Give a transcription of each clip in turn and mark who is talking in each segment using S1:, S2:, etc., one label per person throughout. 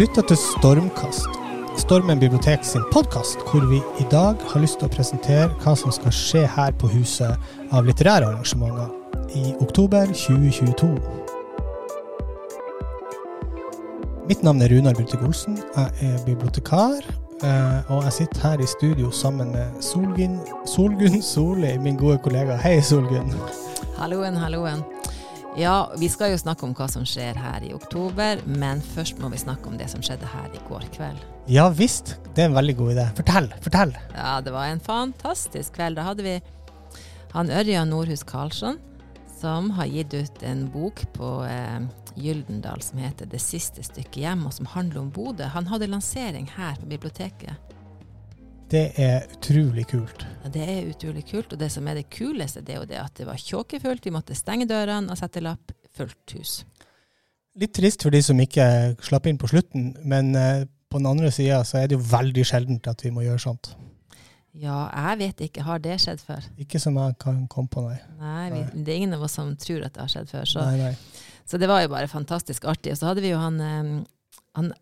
S1: Lytter til Stormkast, Stormen bibliotek sin podkast, hvor vi i dag har lyst til å presentere hva som skal skje her på huset av litterære arrangementer i oktober 2022. Mitt navn er Runar Bruttig Olsen. Jeg er bibliotekar. eh, Og jeg sitter her i studio sammen med Solgunn, Solgunn Solli, min gode kollega. Hei, Solgunn.
S2: Halloen, halloen. Ja, vi skal jo snakke om hva som skjer her i oktober, men først må vi snakke om det som skjedde her i går kveld.
S1: Ja visst, det er en veldig god idé. Fortell, fortell.
S2: Ja, det var en fantastisk kveld. Da hadde vi han Ørjan Nordhus Karlsson, som har gitt ut en bok på eh, Gyldendal som heter 'Det siste stykket hjem', og som handler om Bodø. Han hadde lansering her på biblioteket.
S1: Det er utrolig kult.
S2: Ja, det er utrolig kult, og det som er det kuleste, det er jo det at det var tjåkefullt. Vi måtte stenge dørene og sette lapp. Fullt hus.
S1: Litt trist for de som ikke slapp inn på slutten, men eh, på den andre sida så er det jo veldig sjeldent at vi må gjøre sånt.
S2: Ja, jeg vet ikke. Har det skjedd før?
S1: Ikke som jeg kan komme på, nei.
S2: Nei, vi, det er ingen av oss som tror at det har skjedd før. Så,
S1: nei, nei.
S2: så det var jo bare fantastisk artig. Og så hadde vi jo han, eh, han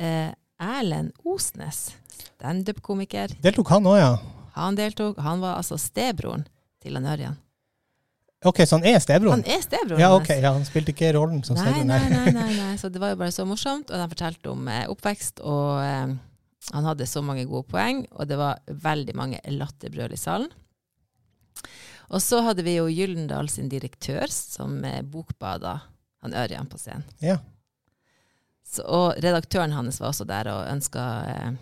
S2: eh, Erlend Osnes, standup-komiker.
S1: Deltok han òg, ja?
S2: Han deltok. Han var altså stebroren til han Ørjan.
S1: Ok, så han er stebroren?
S2: Han er stebroren
S1: Ja, ok, ja, han spilte ikke rollen som stebroren?
S2: nei, nei, nei, nei. Så det var jo bare så morsomt. Og de fortalte om eh, oppvekst, og eh, han hadde så mange gode poeng, og det var veldig mange latterbrøl i salen. Og så hadde vi jo Gyllendal sin direktør som eh, bokbada han Ørjan på scenen.
S1: Ja.
S2: Så, og redaktøren hans var også der og ønska eh,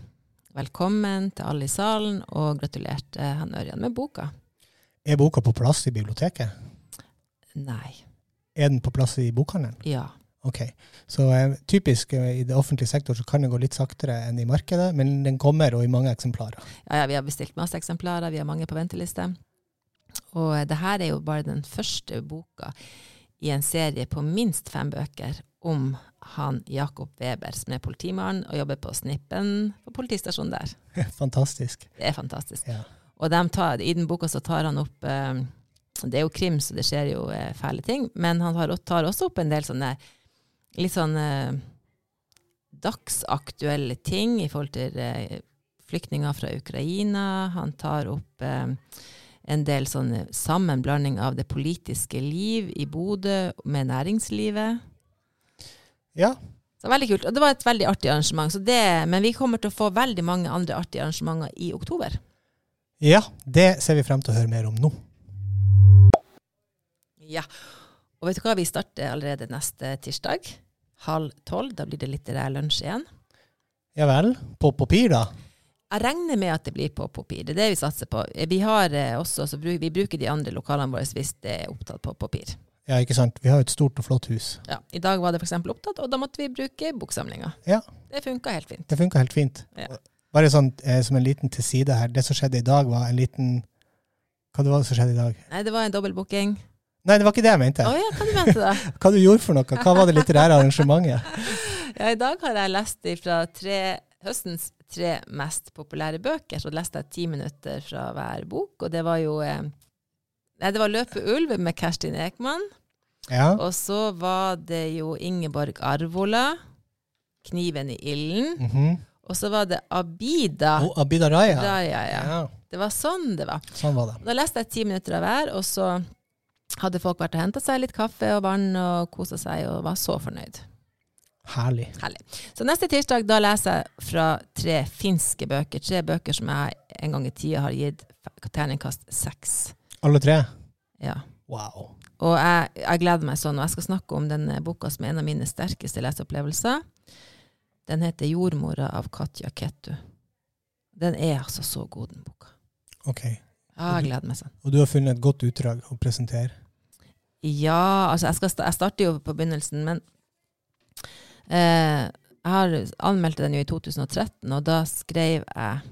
S2: velkommen til alle i salen, og gratulerte eh, han Ørjan med boka.
S1: Er boka på plass i biblioteket?
S2: Nei.
S1: Er den på plass i bokhandelen?
S2: Ja.
S1: Ok. Så eh, typisk eh, i det offentlige sektor så kan det gå litt saktere enn i markedet, men den kommer og i mange eksemplarer.
S2: Ja, ja, vi har bestilt masse eksemplarer, vi har mange på venteliste. Og eh, det her er jo bare den første boka i en serie på minst fem bøker om han Jakob Weber, som er politimann og jobber på Snippen på politistasjonen der.
S1: Fantastisk.
S2: Det er fantastisk.
S1: Ja.
S2: Og de tar, i den boka så tar han opp eh, Det er jo krim, så det skjer jo eh, fæle ting, men han tar, tar også opp en del sånne litt sånn eh, dagsaktuelle ting i forhold til eh, flyktninger fra Ukraina. Han tar opp eh, en del sånn sammenblanding av det politiske liv i Bodø med næringslivet.
S1: Ja,
S2: Så veldig kult. Og det var et veldig artig arrangement. Så det, men vi kommer til å få veldig mange andre artige arrangementer i oktober.
S1: ja, det ser vi frem til å høre mer om nå.
S2: Ja. Og vet du hva, vi starter allerede neste tirsdag. Halv tolv. Da blir det litterær lunsj igjen.
S1: Ja vel. På papir, da?
S2: Jeg regner med at det blir på papir. Det er det vi satser på. Vi har eh, også, vi bruker de andre lokalene våre hvis det er opptatt på papir.
S1: Ja, ikke sant. Vi har jo et stort og flott hus.
S2: Ja. I dag var det f.eks. opptatt, og da måtte vi bruke boksamlinga.
S1: Ja.
S2: Det funka helt fint.
S1: Det funka helt fint.
S2: Ja.
S1: Bare sånn eh, som en liten til side her. Det som skjedde i dag, var en liten Hva det var det som skjedde i dag?
S2: Nei, det var en dobbeltbooking.
S1: Nei, det var ikke det jeg mente.
S2: Oh, ja, hva du mente da?
S1: Hva du gjorde for noe? Hva var det litterære arrangementet?
S2: Ja, I dag har jeg lest fra tre, høstens tre mest populære bøker. Så leste jeg ti minutter fra hver bok, og det var jo eh, Nei, det var 'Løpe ulv' med Kerstin Ekman.
S1: Ja.
S2: Og så var det jo Ingeborg Arvola, 'Kniven i ilden'.
S1: Mhm.
S2: Og så var det Abida.
S1: Oh, Abida Raja.
S2: Raja, ja.
S1: Ja,
S2: Det var sånn det var.
S1: sånn var det.
S2: Da leste jeg ti minutter av hver, og så hadde folk vært og henta seg litt kaffe og vann og kosa seg og var så fornøyd.
S1: Herlig.
S2: Herlig. Så neste tirsdag da leser jeg fra tre finske bøker. Tre bøker som jeg en gang i tida har gitt terningkast seks.
S1: Alle tre?
S2: Ja.
S1: Wow.
S2: Og jeg, jeg gleder meg sånn, og jeg skal snakke om denne boka som er en av mine sterkeste leseopplevelser. Den heter 'Jordmora' av Katja Kettu. Den er altså så god, den boka.
S1: Ok.
S2: Ja, jeg gleder meg sånn.
S1: Og du har funnet et godt utdrag å presentere?
S2: Ja, altså jeg, skal, jeg starter jo på begynnelsen, men eh, jeg har anmeldte den jo i 2013, og da skrev jeg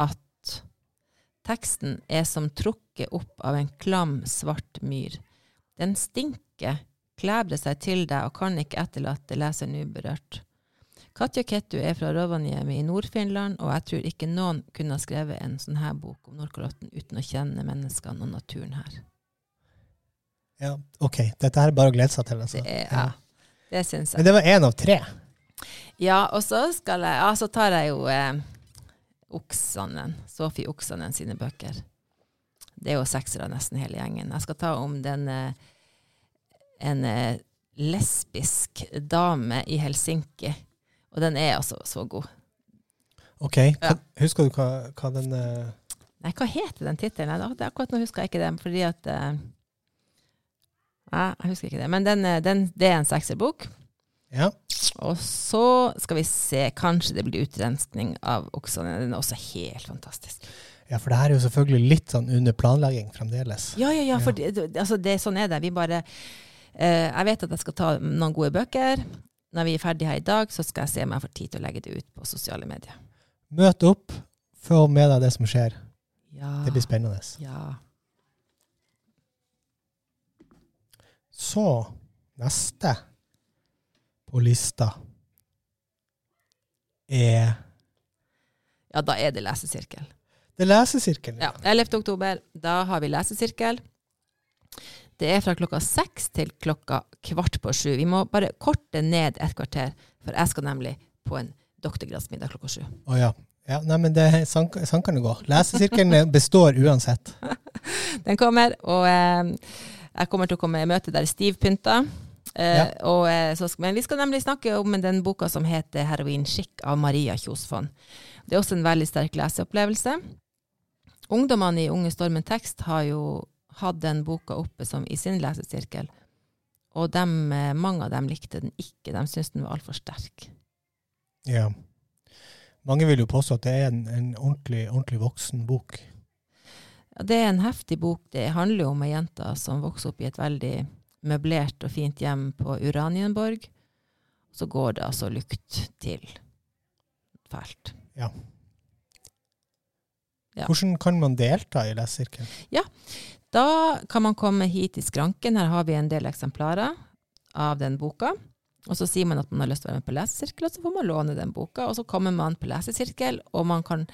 S2: at teksten er som trukket opp av en klam, svart myr. Den stinker, klebrer seg til deg og kan ikke etterlate leseren uberørt. Katja Kettu er fra Rovaniemi i Nord-Finland, og jeg tror ikke noen kunne ha skrevet en sånn her bok om Nordkalotten uten å kjenne menneskene og naturen her.
S1: Ja, ok. Dette her er bare å glede seg til. Altså.
S2: Det er, ja, det syns jeg.
S1: Men det var én av tre.
S2: Ja, og så skal jeg Ja, så tar jeg jo eh, Oksanen. Sofie Oksanen sine bøker. Det er jo seksere nesten hele gjengen. Jeg skal ta om den eh, en eh, lesbisk dame i Helsinki. Og den er altså så god.
S1: OK. Ja. Husker du hva, hva den uh...
S2: Nei, hva heter den tittelen? Akkurat nå husker jeg ikke den, fordi at uh... Nei, jeg husker ikke det. Men den, den, det er en sekserbok.
S1: Ja.
S2: Og så skal vi se, kanskje det blir utrenskning av Oksanen. Den er også helt fantastisk.
S1: Ja, for det her er jo selvfølgelig litt sånn under planlegging fremdeles.
S2: Ja, ja, ja, for det, det- altså det, sånn er det. Vi bare eh, Jeg vet at jeg skal ta noen gode bøker. Når vi er ferdige her i dag, så skal jeg se om jeg får tid til å legge det ut på sosiale medier.
S1: Møt opp, få med deg det som skjer.
S2: Ja.
S1: Det blir spennende.
S2: Ja.
S1: Så neste på lista er
S2: ja, da er det lesesirkel.
S1: Det er lesesirkelen.
S2: Ja, 11. oktober, da har vi lesesirkel. Det er fra klokka seks til klokka kvart på sju. Vi må bare korte ned et kvarter, for jeg skal nemlig på en doktorgradsmiddag klokka sju.
S1: Å ja. ja. Nei, men det sånn, sånn kan det gå. Lesesirkelen består uansett.
S2: Den kommer, og eh, jeg kommer til å komme i møte der stivpynta. Eh,
S1: Ja.
S2: og, eh, så men vi skal nemlig snakke om den boka som heter 'Heroinskikk' av Maria Kjosfond. Det er også en veldig sterk leseopplevelse. Ungdommene i Unge Stormen Tekst har jo hatt den boka oppe som i sin lesesirkel, og dem, eh, mange av dem likte den ikke. De syntes den var altfor sterk.
S1: Ja. Mange vil jo påstå at det er en, en ordentlig, ordentlig voksen bok.
S2: Ja, det er en heftig bok. Det handler jo om ei jente som vokser opp i et veldig møblert og fint hjem på Uranienborg. Så går det altså lukt til fælt. Ja.
S1: Hvordan kan man delta i lesesirkelen?
S2: Ja, Da kan man komme hit i skranken. Her har vi en del eksemplarer av den boka. Og så sier man at man har lyst til å være med på lesesirkel, og så får man låne den boka. Og så kommer man på lesesirkel, og man kan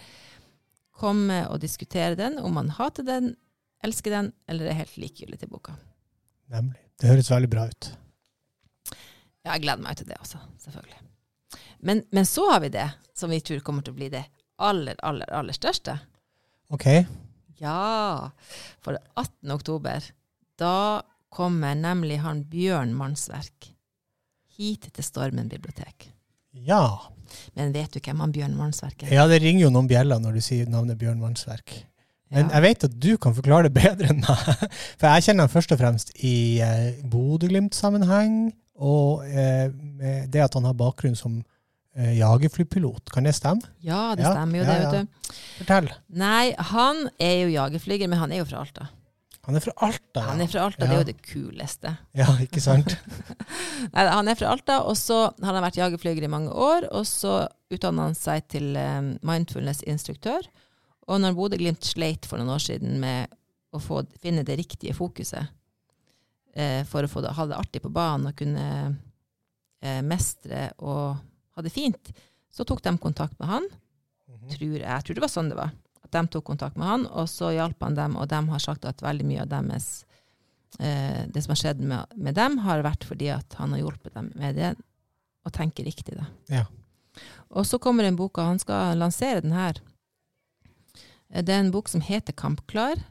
S2: komme og diskutere den, om man hater den, elsker den, eller er helt likegyldig til boka.
S1: Nemlig. Det høres veldig bra ut.
S2: Ja, jeg gleder meg til det også, selvfølgelig. Men, men så har vi det som vi tror kommer til å bli det aller, aller, aller største.
S1: OK.
S2: Ja, for 18. oktober, da kommer nemlig han Bjørn Mannsverk hit til Stormen bibliotek.
S1: Ja.
S2: Men vet du hvem han Bjørn Mannsverk er?
S1: ja, det ringer jo noen bjeller når du sier navnet Bjørn Mannsverk. Men
S2: Ja.
S1: jeg vet at du kan forklare det bedre enn meg. For jeg kjenner han først og fremst i eh, Bodø-Glimt-sammenheng, og eh, med det at han har bakgrunn som jagerflypilot. Kan det stemme?
S2: Ja, det stemmer jo det, vet du.
S1: Fortell.
S2: Nei, han er jo jagerflyger, men han er jo fra Alta.
S1: Han er fra Alta.
S2: Han er fra Alta,
S1: Ja.
S2: det er jo det kuleste.
S1: Ja, ikke sant?
S2: Nei, han er fra Alta, og så har han vært jagerflyger i mange år. Og så utdanna han seg til eh, mindfulness-instruktør. Og når Bodø-Glimt sleit for noen år siden med å få, finne det riktige fokuset eh, for å få det, ha det artig på banen og kunne eh, mestre og ha det fint, så tok de kontakt med han.
S1: Mhm.
S2: Tror jeg, jeg tror det var sånn det var. At de tok kontakt med han, og så hjalp han dem, og de har sagt at veldig mye av deres eh, det som har skjedd med, med dem, har vært fordi at han har hjulpet dem med det, å tenke riktig. Da.
S1: Ja.
S2: Og så kommer en bok, og han skal lansere den her. Eh, Det er en bok som heter Kampklar.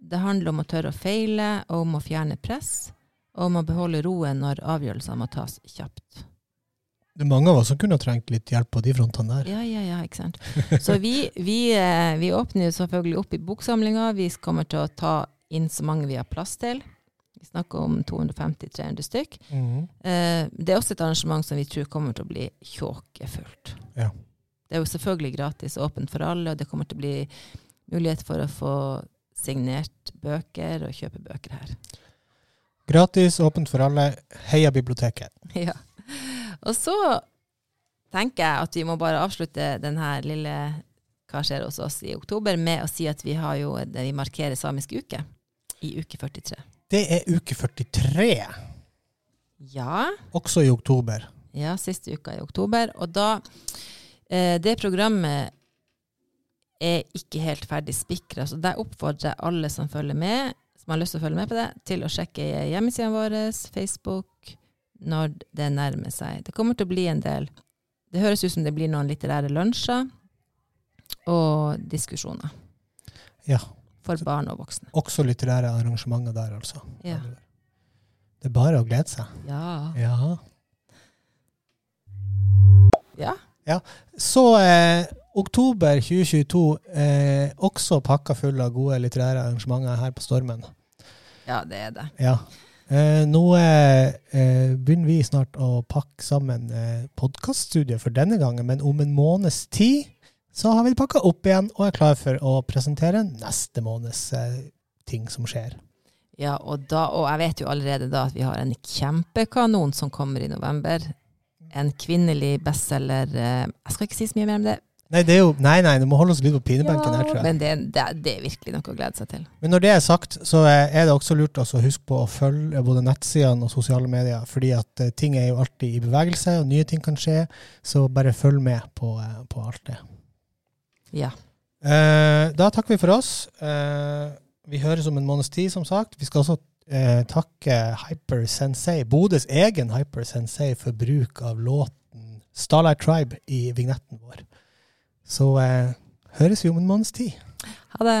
S2: Det handler om å tørre å feile, og om å fjerne press, og om å beholde roen når avgjørelser må tas kjapt.
S1: Det er mange av oss som kunne trengt litt hjelp på de frontene der.
S2: Ja, ja, ja, ikke sant. Så vi, vi, eh, vi åpner jo selvfølgelig opp i boksamlinga. Vi kommer til å ta inn så mange vi har plass til. Vi snakker om 250-300 stykk.
S1: Mm.
S2: Eh, Det er også et arrangement som vi tror kommer til å bli tjåkefullt.
S1: Ja.
S2: Det er jo selvfølgelig gratis, og åpent for alle, og det kommer til å bli mulighet for å få signert bøker og kjøpe bøker her.
S1: Gratis, åpent for alle. Heia biblioteket.
S2: Ja. Og så tenker jeg at vi må bare avslutte denne lille Hva skjer hos oss i oktober med å si at vi har jo vi markerer samisk uke i uke 43.
S1: Det er uke 43,
S2: Ja,
S1: også i oktober.
S2: ja siste uka i oktober. Og da eh, Det programmet er ikke helt ferdig spikra, så der oppfordrer jeg alle som følger med, som har lyst til å følge med på det, til å sjekke hjemmesidene våre, Facebook, når det nærmer seg. Det kommer til å bli en del det høres ut som det blir noen litterære lunsjer og diskusjoner.
S1: Ja.
S2: For barn og voksne.
S1: Også litterære arrangementer der, altså.
S2: Ja.
S1: Det er bare å glede seg.
S2: Ja.
S1: Ja.
S2: ja.
S1: Så eh, oktober 2022, eh, også pakka full av gode litterære arrangementer her på Stormen.
S2: Ja, det er det.
S1: Ja. Eh, nå eh, begynner vi snart å pakke sammen eh, podkaststudioet for denne gangen, men om en måneds tid så har vi pakka opp igjen og er klar for å presentere neste måneds eh, ting som skjer.
S2: Ja, og, da, og jeg vet jo allerede da at vi har en kjempekanon som kommer i november. En kvinnelig bestselger. eh, Jeg skal ikke si så mye mer om det.
S1: Nei, det er jo, nei, nei, du må holde oss litt på pinebenken her, tror jeg.
S2: Men det, det, det er virkelig noe å glede seg til.
S1: Men når det er sagt, så er det også lurt å huske på å følge både nettsidene og sosiale medier, fordi at eh, ting er jo alltid i bevegelse, og nye ting kan skje. Så bare følg med på, eh, på alt det.
S2: Ja.
S1: Eh, da takker vi for oss. Eh, vi høres om en måneds tid, som sagt. Vi skal også eh, takke Hyper Sensei, Bodøs egen Hyper Sensei, for bruk av låten Starlight Tribe i vignetten vår. Så eh, høres vi om en måneds tid.
S2: Ha det.